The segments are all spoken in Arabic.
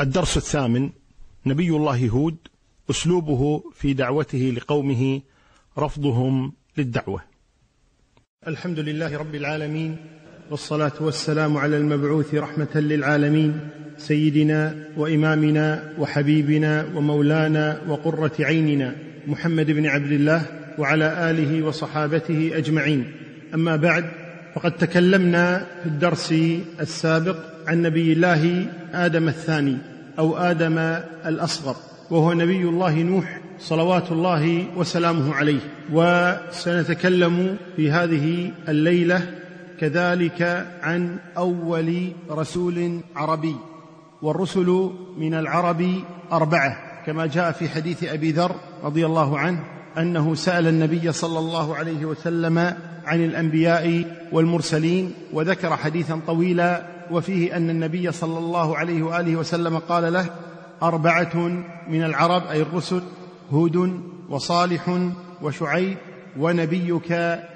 الدرس الثامن نبي الله هود أسلوبه في دعوته لقومه رفضهم للدعوة. الحمد لله رب العالمين والصلاة والسلام على المبعوث رحمة للعالمين سيدنا وإمامنا وحبيبنا ومولانا وقرة عيننا محمد بن عبد الله وعلى آله وصحابته أجمعين. أما بعد فقد تكلمنا في الدرس السابق عن نبي الله آدم الثاني أو آدم الأصغر وهو نبي الله نوح صلوات الله وسلامه عليه. وسنتكلم في هذه الليلة كذلك عن أول رسول عربي والرسل من العرب أربعة كما جاء في حديث أبي ذر رضي الله عنه أنه سأل النبي صلى الله عليه وسلم عن الأنبياء والمرسلين وذكر حديثا طويلا وفيه أن النبي صلى الله عليه وآله وسلم قال له أربعة من العرب أي الرسل هود وصالح وشعيب ونبيك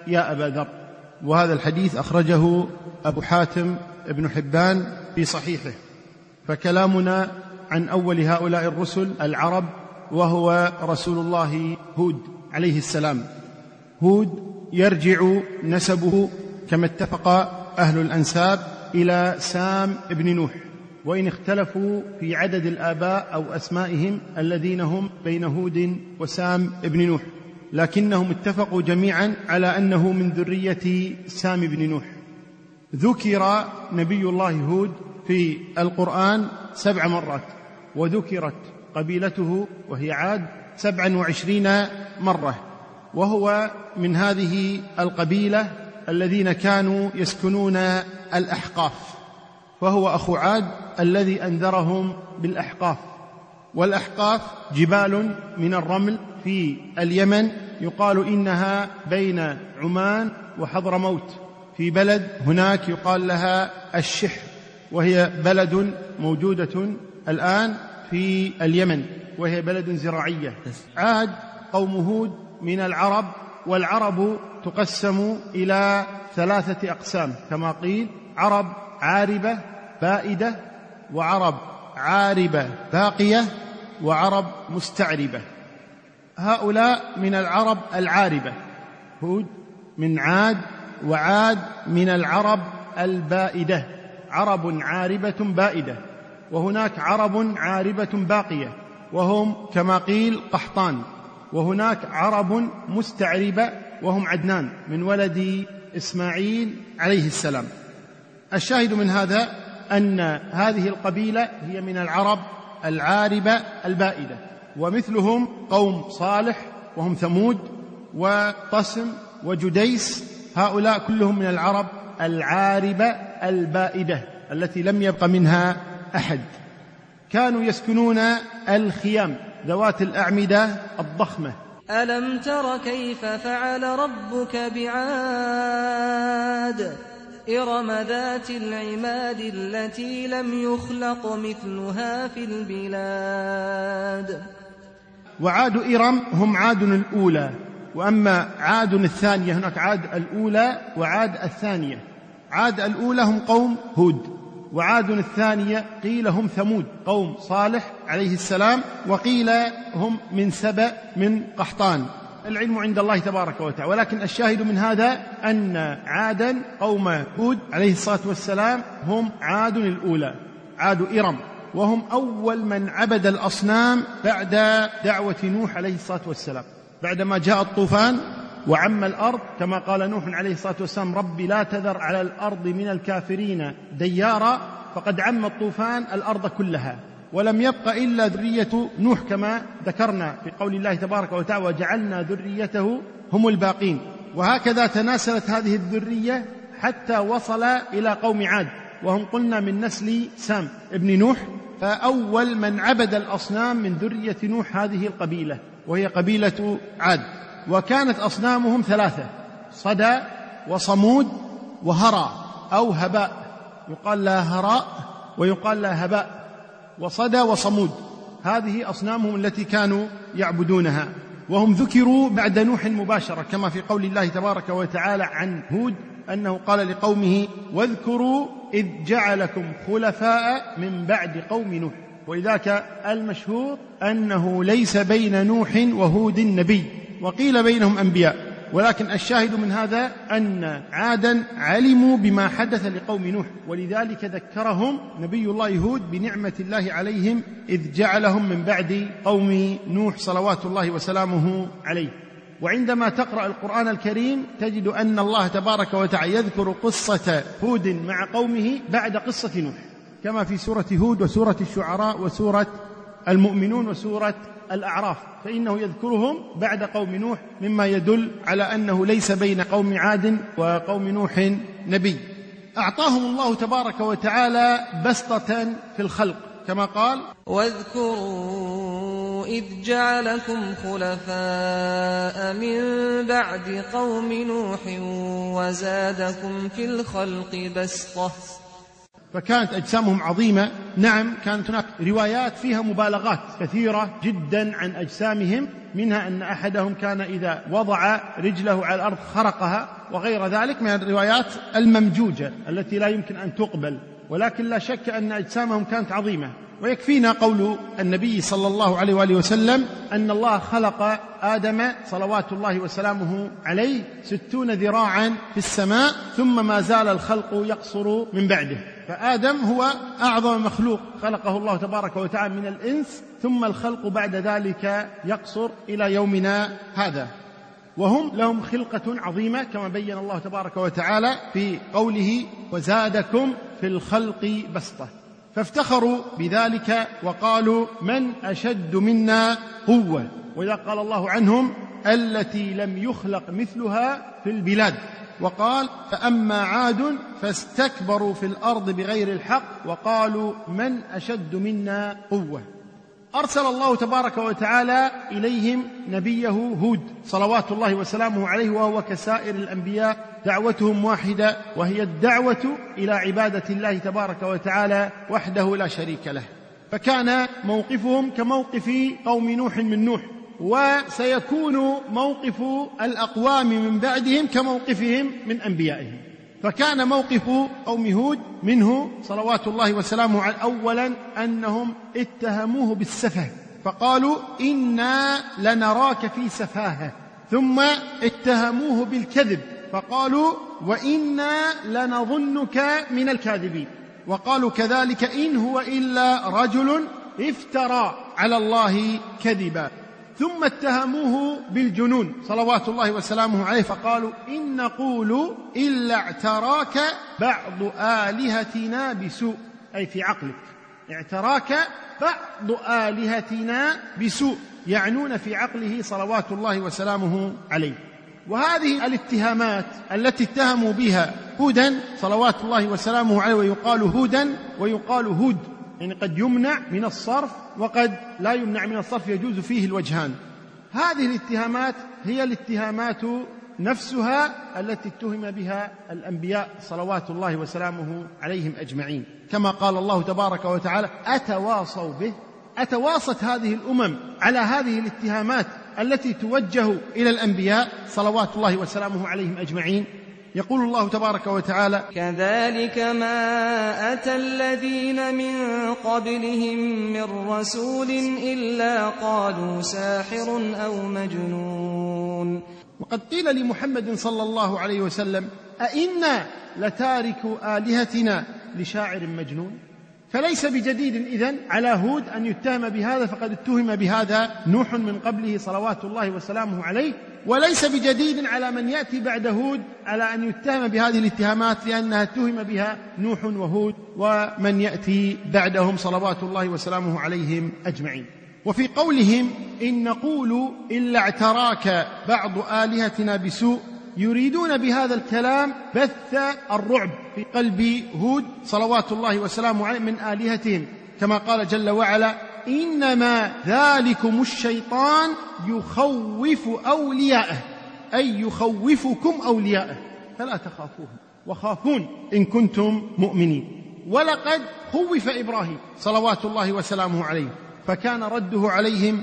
يا أبا ذر. وهذا الحديث أخرجه أبو حاتم ابن حبان في صحيحه. فكلامنا عن أول هؤلاء الرسل العرب وهو رسول الله هود عليه السلام. هود يرجع نسبه كما اتفق أهل الأنساب إلى سام بن نوح وإن اختلفوا في عدد الآباء أو أسمائهم الذين هم بين هود وسام بن نوح لكنهم اتفقوا جميعا على أنه من ذرية سام بن نوح. ذكر نبي الله هود في القرآن سبع مرات وذكرت قبيلته وهي عاد سبعا وعشرين مرة وهو من هذه القبيلة الذين كانوا يسكنون الأحقاف فهو أخو عاد الذي أنذرهم بالأحقاف. والأحقاف جبال من الرمل في اليمن يقال إنها بين عمان وحضرموت في بلد هناك يقال لها الشحر وهي بلد موجودة الآن في اليمن وهي بلد زراعية. عاد قوم هود من العرب والعرب تقسم إلى ثلاثة أقسام. كما قيل عرب عاربة بائدة وعرب عاربة باقية وعرب مستعربة. هؤلاء من العرب العاربة. هود من عاد وعاد من العرب البائدة. عرب عاربة بائدة. وهناك عرب عاربة باقية وهم كما قيل قحطان وهناك عرب مستعربة وهم عدنان من ولد إسماعيل عليه السلام. الشاهد من هذا أن هذه القبيلة هي من العرب العاربة البائدة ومثلهم قوم صالح وهم ثمود وطسم وجديس هؤلاء كلهم من العرب العاربة البائدة التي لم يبق منها أحد. كانوا يسكنون الخيام ذوات الأعمدة الضخمة. ألم تر كيف فعل ربك بعاد؟ إرم ذات العماد التي لم يخلق مثلها في البلاد. وعاد إرم هم عاد الأولى وأما عاد الثانية هناك عاد الأولى وعاد الثانية. عاد الأولى هم قوم هود. وعاد الثانية قيل هم ثمود قوم صالح عليه السلام وقيل هم من سبأ من قحطان. العلم عند الله تبارك وتعالى ولكن الشاهد من هذا أن عادا قوم هود عليه الصلاة والسلام هم عاد الأولى عاد إرم وهم أول من عبد الأصنام بعد دعوة نوح عليه الصلاة والسلام. بعدما جاء الطوفان وعم الأرض كما قال نوح عليه الصلاة والسلام رب لا تذر على الأرض من الكافرين ديارا فقد عم الطوفان الأرض كلها. ولم يبق إلا ذرية نوح كما ذكرنا في قول الله تبارك وتعالى وجعلنا ذريته هم الباقين. وهكذا تناسلت هذه الذرية حتى وصل إلى قوم عاد. وهم قلنا من نسل سام ابن نوح فأول من عبد الأصنام من ذرية نوح هذه القبيلة وهي قبيلة عاد. وكانت أصنامهم ثلاثة صدى وصمود وهرى أو هباء. يقال لها هراء ويقال لها هباء. وصدى وصمود. هذه أصنامهم التي كانوا يعبدونها. وهم ذكروا بعد نوح مباشرة كما في قول الله تبارك وتعالى عن هود أنه قال لقومه واذكروا إذ جعلكم خلفاء من بعد قوم نوح. ولذلك المشهور أنه ليس بين نوح وهود نبي وقيل بينهم أنبياء ولكن الشاهد من هذا أن عادا علموا بما حدث لقوم نوح ولذلك ذكرهم نبي الله هود بنعمة الله عليهم إذ جعلهم من بعد قوم نوح صلوات الله وسلامه عليه. وعندما تقرأ القرآن الكريم تجد أن الله تبارك وتعالى يذكر قصة هود مع قومه بعد قصة نوح كما في سورة هود وسورة الشعراء وسورة المؤمنون وسورة الأعراف فإنه يذكرهم بعد قوم نوح مما يدل على أنه ليس بين قوم عاد وقوم نوح نبي. أعطاهم الله تبارك وتعالى بسطة في الخلق كما قال واذكروا إذ جعلكم خلفاء من بعد قوم نوح وزادكم في الخلق بسطة. فكانت أجسامهم عظيمة. نعم كانت هناك روايات فيها مبالغات كثيرة جدا عن أجسامهم منها أن أحدهم كان إذا وضع رجله على الأرض خرقها وغير ذلك من الروايات الممجوجة التي لا يمكن أن تقبل. ولكن لا شك أن أجسامهم كانت عظيمة. ويكفينا قول النبي صلى الله عليه وآله وسلم أن الله خلق آدم صلوات الله وسلامه عليه ستون ذراعا في السماء ثم ما زال الخلق يقصر من بعده. فآدم هو أعظم مخلوق خلقه الله تبارك وتعالى من الإنس ثم الخلق بعد ذلك يقصر إلى يومنا هذا. وهم لهم خلقة عظيمة كما بين الله تبارك وتعالى في قوله وزادكم في الخلق بسطة فافتخروا بذلك وقالوا من أشد منا قوة. وإذا قال الله عنهم التي لم يخلق مثلها في البلاد. وقال فأما عاد فاستكبروا في الأرض بغير الحق وقالوا من أشد منا قوة. أرسل الله تبارك وتعالى إليهم نبيه هود صلوات الله وسلامه عليه وهو كسائر الأنبياء دعوتهم واحدة وهي الدعوة إلى عبادة الله تبارك وتعالى وحده لا شريك له. فكان موقفهم كموقف قوم نوح من نوح وسيكون موقف الأقوام من بعدهم كموقفهم من أنبيائهم. فكان موقف قوم هود منه صلوات الله وسلامه عليه اولا أنهم اتهموه بالسفه فقالوا إنا لنراك في سفاهة ثم اتهموه بالكذب فقالوا وإنا لنظنك من الكاذبين وقالوا كذلك إن هو إلا رجل افترى على الله كذبا. ثم اتهموه بالجنون. صلوات الله وسلامه عليه. فقالوا إن نقول إلا اعتراك بعض آلهتنا بسوء. أي في عقلك. اعتراك بعض آلهتنا بسوء. يعنون في عقله صلوات الله وسلامه عليه. وهذه الاتهامات التي اتهموا بها هودا صلوات الله وسلامه عليه ويقال هودا ويقال هود. يعني قد يمنع من الصرف وقد لا يمنع من الصرف يجوز فيه الوجهان. هذه الاتهامات هي الاتهامات نفسها التي اتهم بها الأنبياء صلوات الله وسلامه عليهم أجمعين. كما قال الله تبارك وتعالى أتواصوا به. أتواصت هذه الأمم على هذه الاتهامات التي توجه إلى الأنبياء صلوات الله وسلامه عليهم أجمعين. يقول الله تبارك وتعالى كذلك ما أتى الذين من قبلهم من رسول إلا قالوا ساحر أو مجنون. وقد قيل لمحمد صلى الله عليه وسلم أئنا لتارك آلهتنا لشاعر مجنون؟ فليس بجديد إذن على هود أن يتهم بهذا فقد اتهم بهذا نوح من قبله صلوات الله وسلامه عليه. وليس بجديد على من يأتي بعد هود على أن يتهم بهذه الاتهامات لأنها اتهم بها نوح وهود ومن يأتي بعدهم صلوات الله وسلامه عليهم أجمعين. وفي قولهم إن نقول إلا اعتراك بعض آلهتنا بسوء يريدون بهذا الكلام بث الرعب في قلب هود صلوات الله وسلامه عليه من آلهتهم. كما قال جل وعلا إنما ذلكم الشيطان يخوف أولياءه أي يخوفكم أولياءه. فلا تخافوهم وخافون إن كنتم مؤمنين. ولقد خوف إبراهيم صلوات الله وسلامه عليه فكان رده عليهم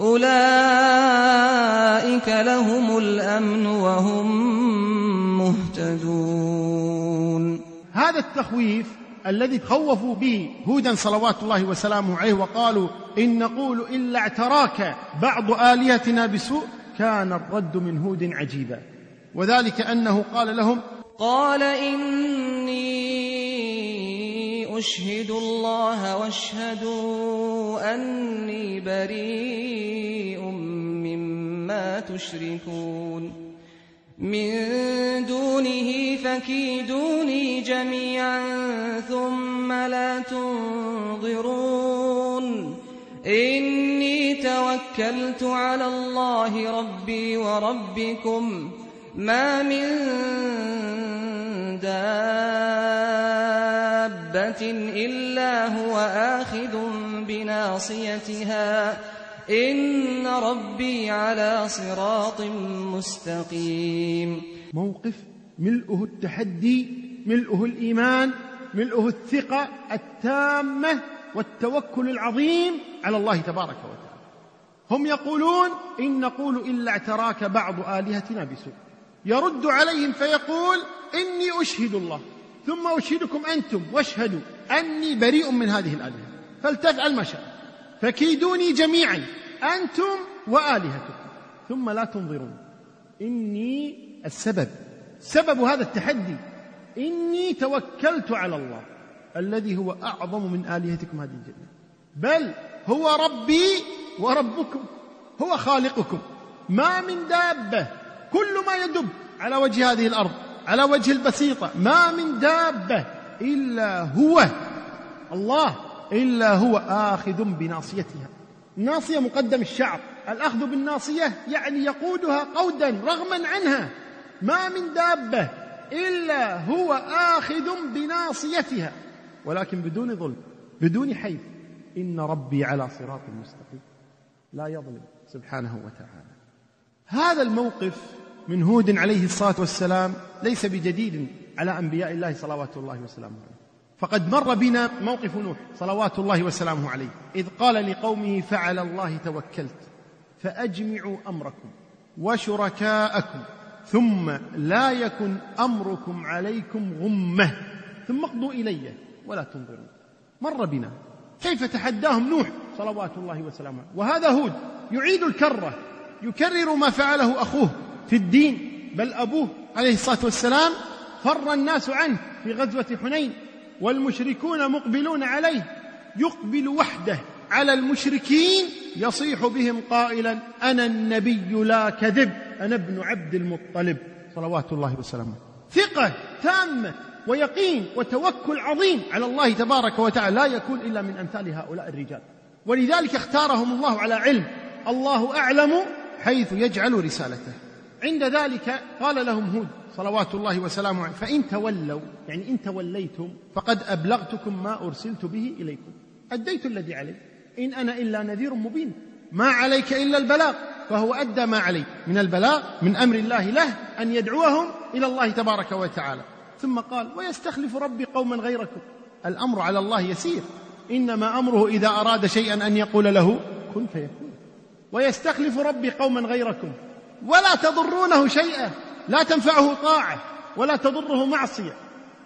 أولئك لهم الأمن وهم مهتدون. هذا التخويف الذي خوفوا به هودا صلوات الله وسلامه عليه وقالوا إن نقول إلا اعتراك بعض آلهتنا بسوء كان الرد من هود عجيبا. وذلك أنه قال لهم قال إني أشهد الله واشهدوا أني بريء مما تشركون. من دونه فكيدوني جميعا ثم لا تنظرون. إني توكلت على الله ربي وربكم ما من دابة إلا هو آخذ بناصيتها. إن ربي على صراط مستقيم. موقف ملؤه التحدي ملؤه الإيمان ملؤه الثقة التامة والتوكل العظيم على الله تبارك وتعالى. هم يقولون إن نقول إلا اعتراك بعض آلهتنا بسوء. يرد عليهم فيقول إني أشهد الله. ثم أشهدكم أنتم واشهدوا. أني بريء من هذه الآلهة. فلتفعل ما شاء. فكيدوني جميعا أنتم وآلهتكم. ثم لا تنظرون. إني السبب. سبب هذا التحدي. إني توكلت على الله الذي هو أعظم من آلهتكم هذه الجنة. بل هو ربي وربكم هو خالقكم. ما من دابة كل ما يدب على وجه هذه الأرض. على وجه البسيطة ما من دابة إلا هو الله إلا هو آخذ بناصيتها. الناصية مقدم الشعر. الأخذ بالناصية يعني يقودها قودا رغما عنها. ما من دابة إلا هو آخذ بناصيتها. ولكن بدون ظلم بدون حيف إن ربي على صراط مستقيم. لا يظلم سبحانه وتعالى. هذا الموقف من هود عليه الصلاة والسلام ليس بجديد على أنبياء الله صلوات الله وسلامه عليه. فقد مر بنا موقف نوح صلوات الله وسلامه عليه. إذ قال لقومه فعلى الله توكلت فأجمعوا أمركم وشركاءكم ثم لا يكن أمركم عليكم غمة. ثم اقضوا إلي ولا تنظرون. مر بنا. كيف تحداهم نوح صلوات الله وسلامه وهذا هود يعيد الكرة يكرر ما فعله أخوه. في الدين بل أبوه عليه الصلاة والسلام فر الناس عنه في غزوة حنين والمشركون مقبلون عليه يقبل وحده على المشركين يصيح بهم قائلا أنا النبي لا كذب أنا ابن عبد المطلب. صلوات الله وسلامه. ثقة تامة ويقين وتوكل عظيم على الله تبارك وتعالى لا يكون إلا من أمثال هؤلاء الرجال. ولذلك اختارهم الله على علم الله أعلم حيث يجعل رسالته. عند ذلك قال لهم هود صلوات الله وسلامه عليه فإن تولوا يعني إن توليتم فقد أبلغتكم ما أرسلت به إليكم. أديت الذي علي. إن أنا إلا نذير مبين. ما عليك إلا البلاغ فهو أدى ما عليه من البلاغ من أمر الله له أن يدعوهم إلى الله تبارك وتعالى. ثم قال ويستخلف ربي قوما غيركم. الأمر على الله يسير. إنما أمره إذا أراد شيئا أن يقول له كن فيكون. ويستخلف ربي قوما غيركم. ولا تضرونه شيئا. لا تنفعه طاعة ولا تضره معصية.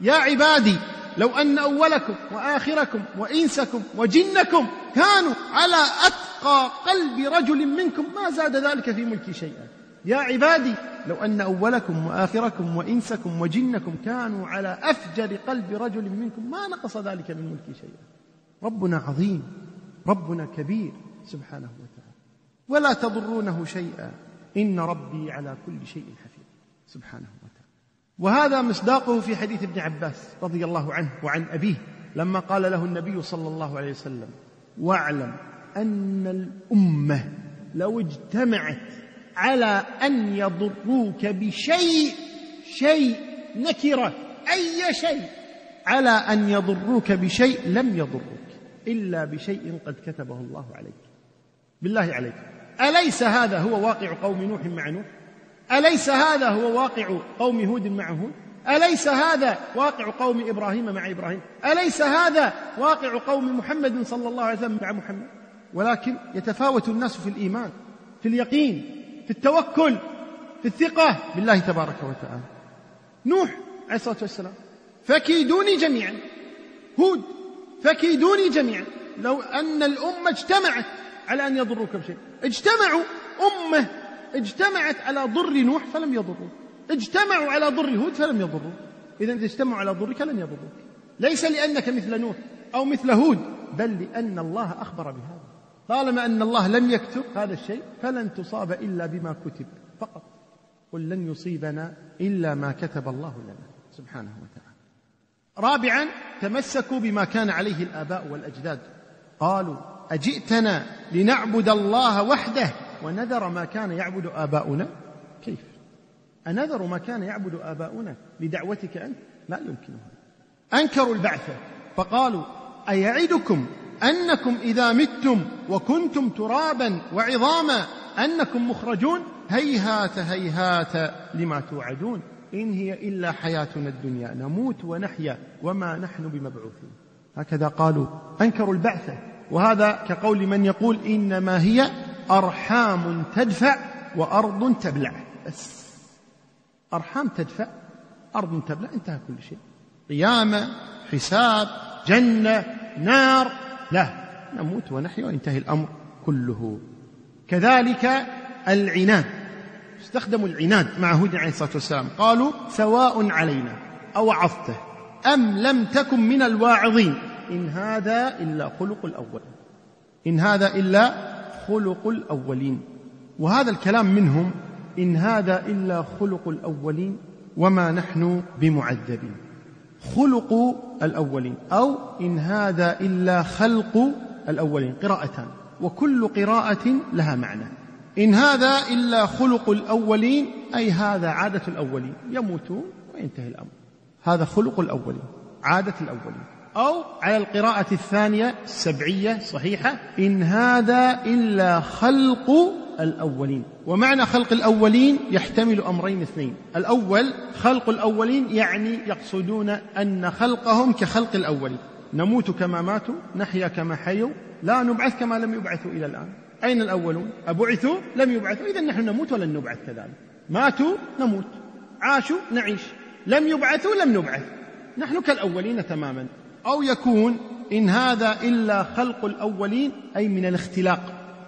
يا عبادي لو أن أولكم وآخركم وإنسكم وجنكم كانوا على أتقى قلب رجل منكم ما زاد ذلك في ملكي شيئا. يا عبادي لو أن أولكم وآخركم وإنسكم وجنكم كانوا على أفجر قلب رجل منكم ما نقص ذلك من ملكي شيئا. ربنا عظيم ربنا كبير سبحانه وتعالى. ولا تضرونه شيئا. إن ربي على كل شيء حفيظ. سبحانه وتعالى. وهذا مصداقه في حديث ابن عباس رضي الله عنه وعن أبيه لما قال له النبي صلى الله عليه وسلم واعلم أن الأمة لو اجتمعت على أن يضروك بشيء شيء نكرة أي شيء على أن يضروك بشيء لم يضروك إلا بشيء قد كتبه الله عليك. بالله عليك. أليس هذا هو واقع قوم نوح مع نوح؟ أليس هذا هو واقع قوم هود مع هود؟ أليس هذا واقع قوم إبراهيم مع إبراهيم؟ أليس هذا واقع قوم محمد صلى الله عليه وسلم مع محمد؟ ولكن يتفاوت الناس في الإيمان في اليقين في التوكل في الثقة بالله تبارك وتعالى. نوح عليه الصلاة والسلام فكيدوني جميعا. هود فكيدوني جميعا. لو أن الأمة اجتمعت على أن يضروك بشيء. اجتمعوا أمة اجتمعت على ضر نوح فلم يضروك اجتمعوا على ضر هود فلم يضروك إذا إذا اجتمعوا على ضرك لن يضروك ليس لأنك مثل نوح أو مثل هود بل لأن الله أخبر بهذا. طالما أن الله لم يكتب هذا الشيء فلن تصاب إلا بما كتب فقط. قل لن يصيبنا إلا ما كتب الله لنا. سبحانه وتعالى. رابعا تمسكوا بما كان عليه الآباء والأجداد. قالوا أجئتنا لنعبد الله وحده؟ ونذر ما كان يعبد آباؤنا؟ كيف؟ أنذر ما كان يعبد آباؤنا لدعوتك أنت؟ لا يمكنها. أنكروا البعث فقالوا أيعدكم أنكم إذا متم وكنتم ترابا وعظاما أنكم مخرجون؟ هيهات هيهات لما توعدون. إن هي إلا حياتنا الدنيا نموت ونحيا وما نحن بمبعوثين. هكذا قالوا أنكروا البعث وهذا كقول من يقول إنما هي أرحام تدفع وأرض تبلع. بس أرحام تدفع أرض تبلع انتهى كل شيء. قيامة حساب جنة نار لا نموت ونحيا وينتهي الأمر كله. كذلك العناد. استخدموا العناد مع هود عليه الصلاة والسلام. قالوا سواء علينا أوعظته أم لم تكن من الواعظين. إن هذا إلا خلق الأولين إن هذا إلا خلق الأولين. وهذا الكلام منهم إن هذا إلا خلق الأولين وما نحن بمعذبين. خلق الأولين أو إن هذا إلا خلق الأولين قراءتان. وكل قراءة لها معنى. إن هذا إلا خلق الأولين أي هذا عادة الأولين. يموتون وينتهي الأمر. هذا خلق الأولين عادة الأولين. أو على القراءة الثانية السبعية صحيحة إن هذا إلا خلق الأولين. ومعنى خلق الأولين يحتمل أمرين اثنين. الأول خلق الأولين يعني يقصدون أن خلقهم كخلق الأولين. نموت كما ماتوا نحيا كما حيوا لا نبعث كما لم يبعثوا إلى الآن. أين الأولون؟ أبعثوا لم يبعثوا. إذا نحن نموت ولن نبعث كذلك. ماتوا نموت. عاشوا نعيش. لم يبعثوا لم نبعث. نحن كالأولين تماما. أو يكون إن هذا إلا خلق الأولين أي من الاختلاق.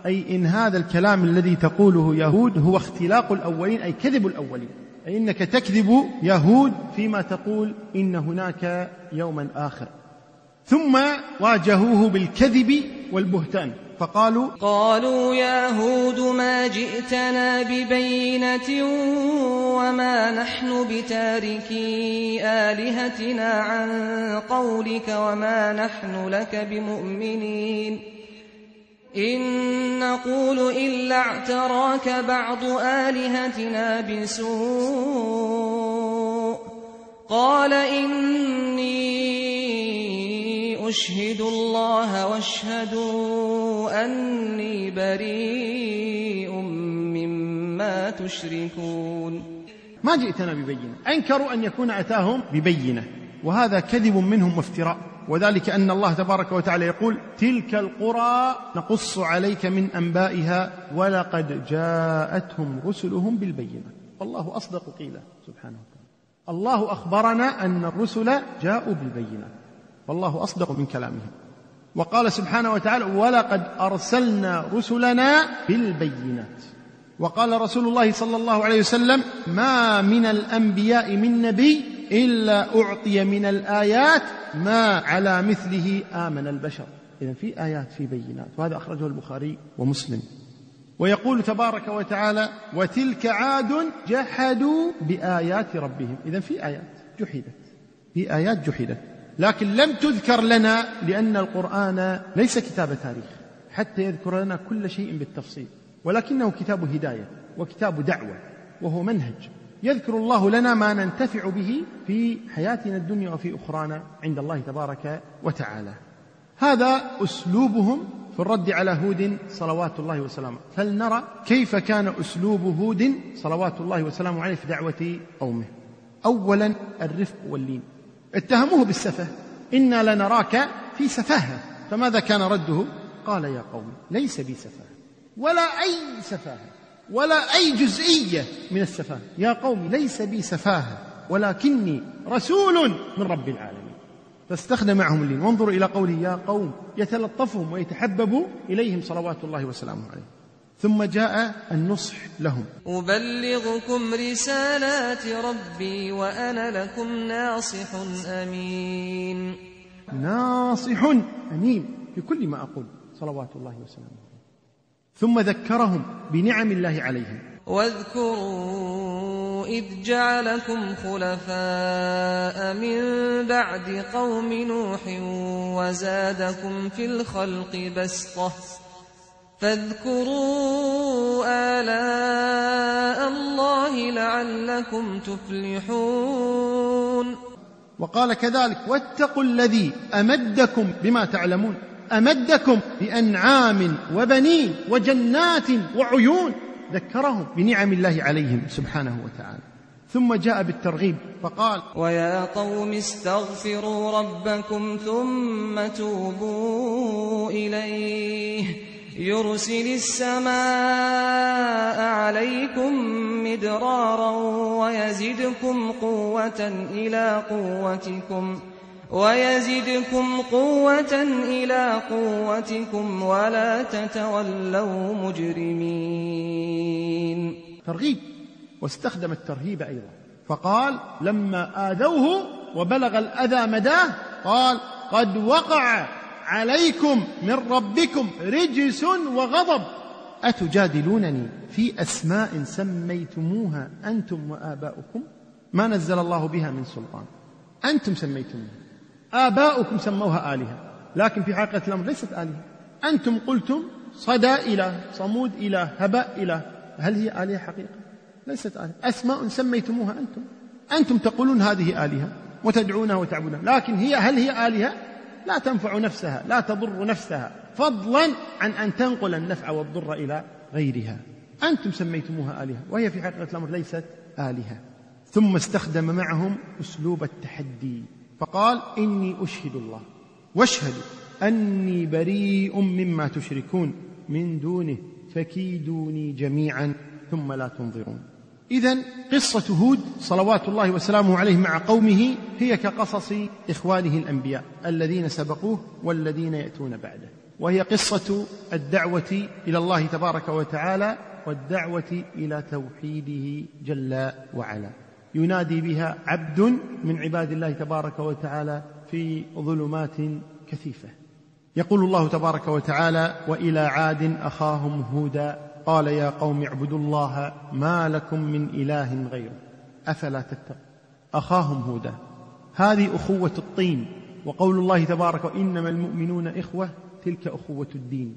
أي إن هذا الكلام الذي تقوله يهود هو اختلاق الأولين أي كذب الأولين. أي إنك تكذب يهود فيما تقول إن هناك يوما آخر. ثم واجهوه بالكذب والبهتان. فقالوا قالوا يا هود ما جئتنا ببينة وما نحن بتاركي آلهتنا عن قولك وما نحن لك بمؤمنين. إن نقول إلا اعتراك بعض آلهتنا بسوء. قال إني أشهد الله واشهدوا أني بريء مما تشركون. ما جئتنا ببينة. أنكروا أن يكون أتاهم ببينة وهذا كذب منهم وافتراء. وذلك أن الله تبارك وتعالى يقول تلك القرى نقص عليك من أنبائها ولقد جاءتهم رسلهم بالبينة. والله أصدق قيلا سبحانه وتعالى. الله أخبرنا أن الرسل جاءوا بالبينات والله أصدق من كلامهم وقال سبحانه وتعالى ولقد أرسلنا رسلنا بالبينات. وقال رسول الله صلى الله عليه وسلم ما من الأنبياء من نبي إلا أعطي من الآيات ما على مثله آمن البشر. إذا في آيات في بينات. وهذا أخرجه البخاري ومسلم. ويقول تبارك وتعالى وتلك عاد جحدوا بآيات ربهم. إذا في آيات جحدت. في آيات جحدت. لكن لم تذكر لنا لأن القرآن ليس كتاب تاريخ حتى يذكر لنا كل شيء بالتفصيل ولكنه كتاب هداية وكتاب دعوة وهو منهج. يذكر الله لنا ما ننتفع به في حياتنا الدنيا وفي أخرانا عند الله تبارك وتعالى. هذا أسلوبهم في الرد على هود صلوات الله وسلامه. فلنرى كيف كان أسلوب هود صلوات الله وسلامه عليه في دعوة قومه. أولا الرفق واللين. اتهموه بالسفه. إنا لنراك في سفاهة. فماذا كان رده؟ قال يا قوم ليس بي سفاهة. ولا أي سفاهة. ولا أي جزئية من السفاهة. يا قوم ليس بي سفاهة. ولكني رسول من رب العالمين. فاستخدم معهم اللين وانظروا إلى قوله يا قوم يتلطفهم ويتحبب إليهم صلوات الله وسلامه عليه. ثم جاء النصح لهم. أبلغكم رسالات ربي وأنا لكم ناصح أمين. ناصح أمين في كل ما أقول. صلوات الله وسلامه. ثم ذكرهم بنعم الله عليهم. واذكروا إذ جعلكم خلفاء من بعد قوم نوح وزادكم في الخلق بسطة. فاذكروا آلاء الله لعلكم تفلحون. وقال كذلك واتقوا الذي أمدكم بما تعلمون أمدكم بأنعام وبنين وجنات وعيون ذكرهم بنعم الله عليهم سبحانه وتعالى. ثم جاء بالترغيب فقال ويا قوم استغفروا ربكم ثم توبوا إليه. يرسل السماء عليكم مدرارا ويزدكم قوة إلى قوتكم ويزدكم قوة إلى قوتكم ولا تتولوا مجرمين. ترغيب واستخدم الترهيب أيضا. فقال لما آذوه وبلغ الأذى مداه قال قد وقع عليكم من ربكم رجس وغضب. أتجادلونني في أسماء سميتموها أنتم وآباؤكم؟ ما نزل الله بها من سلطان. أنتم سميتموها. آباؤكم سموها آلهة لكن في حقيقة الأمر ليست آلهة. أنتم قلتم صدى إله صمود إله هباء إله. هل هي آلهة حقيقة؟ ليست آلهة. أسماء سميتموها أنتم. أنتم تقولون هذه آلهة وتدعونها وتعبدونها لكن هي هل هي آلهة؟ لا تنفع نفسها لا تضر نفسها فضلا عن أن تنقل النفع والضر إلى غيرها. أنتم سميتموها آلهة وهي في حقيقة الأمر ليست آلهة. ثم استخدم معهم أسلوب التحدي فقال إني أشهد الله. واشهدوا أني بريء مما تشركون من دونه فكيدوني جميعا ثم لا تنظرون. إذا قصة هود صلوات الله وسلامه عليه مع قومه هي كقصص إخوانه الأنبياء الذين سبقوه والذين يأتون بعده. وهي قصة الدعوة إلى الله تبارك وتعالى والدعوة إلى توحيده جل وعلا. ينادي بها عبد من عباد الله تبارك وتعالى في ظلمات كثيفة. يقول الله تبارك وتعالى وإلى عاد أخاهم هودا قال يا قوم اعبدوا الله ما لكم من إله غيره. أفلا تتقون؟ أخاهم هودا. هذه أخوة الطين. وقول الله تبارك وانما المؤمنون إخوة تلك أخوة الدين.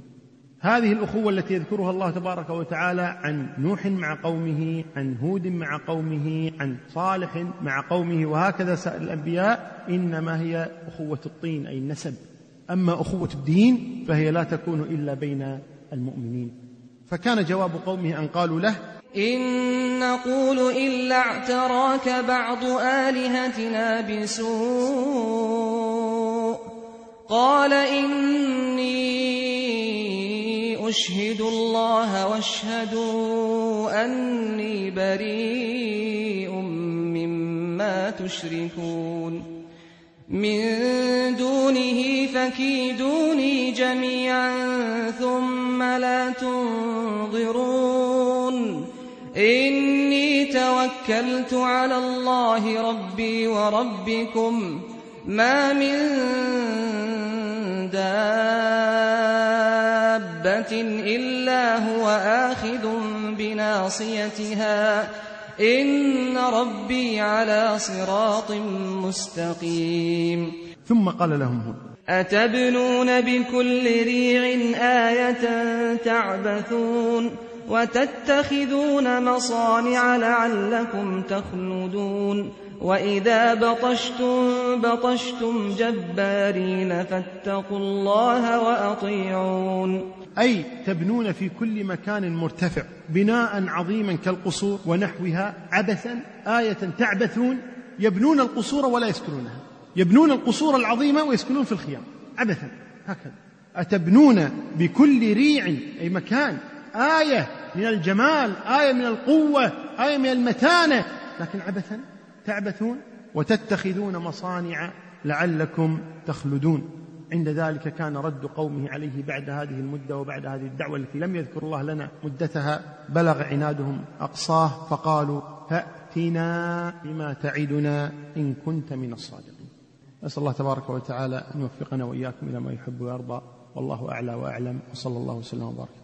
هذه الأخوة التي يذكرها الله تبارك وتعالى عن نوح مع قومه عن هود مع قومه عن صالح مع قومه وهكذا سائر الأنبياء. إنما هي أخوة الطين أي النسب. أما أخوة الدين فهي لا تكون إلا بين المؤمنين. فكان جواب قومه أن قالوا له إن نقول إلا اعتراك بعض آلهتنا بسوء. قال إني أشهد الله واشهدوا أني بريء مما تشركون. من دونه فكيدوني جميعا ثم لا تنظرون إني توكلت على الله ربي وربكم. ما من دابة إلا هو آخذ بناصيتها. إن ربي على صراط مستقيم. ثم قال لهم هود أتبنون بكل ريع آية تعبثون وتتخذون مصانع لعلكم تخلدون وإذا بطشتم بطشتم جبارين فاتقوا الله وأطيعون أي تبنون في كل مكان مرتفع بناء عظيما كالقصور ونحوها عبثا آية تعبثون يبنون القصور ولا يسكنونها. يبنون القصور العظيمة ويسكنون في الخيام. عبثا. هكذا. أتبنون بكل ريع أي مكان. آية من الجمال آية من القوة آية من المتانة. لكن عبثا تعبثون وتتخذون مصانع لعلكم تخلدون. عند ذلك كان رد قومه عليه بعد هذه المدة وبعد هذه الدعوة التي لم يذكر الله لنا مدتها. بلغ عنادهم أقصاه فقالوا فأتنا بما تعدنا إن كنت من الصادقين. نسأل الله تبارك وتعالى أن يوفقنا وإياكم إلى ما يحب ويرضى والله أعلى وأعلم وصلى الله وسلم وبارك.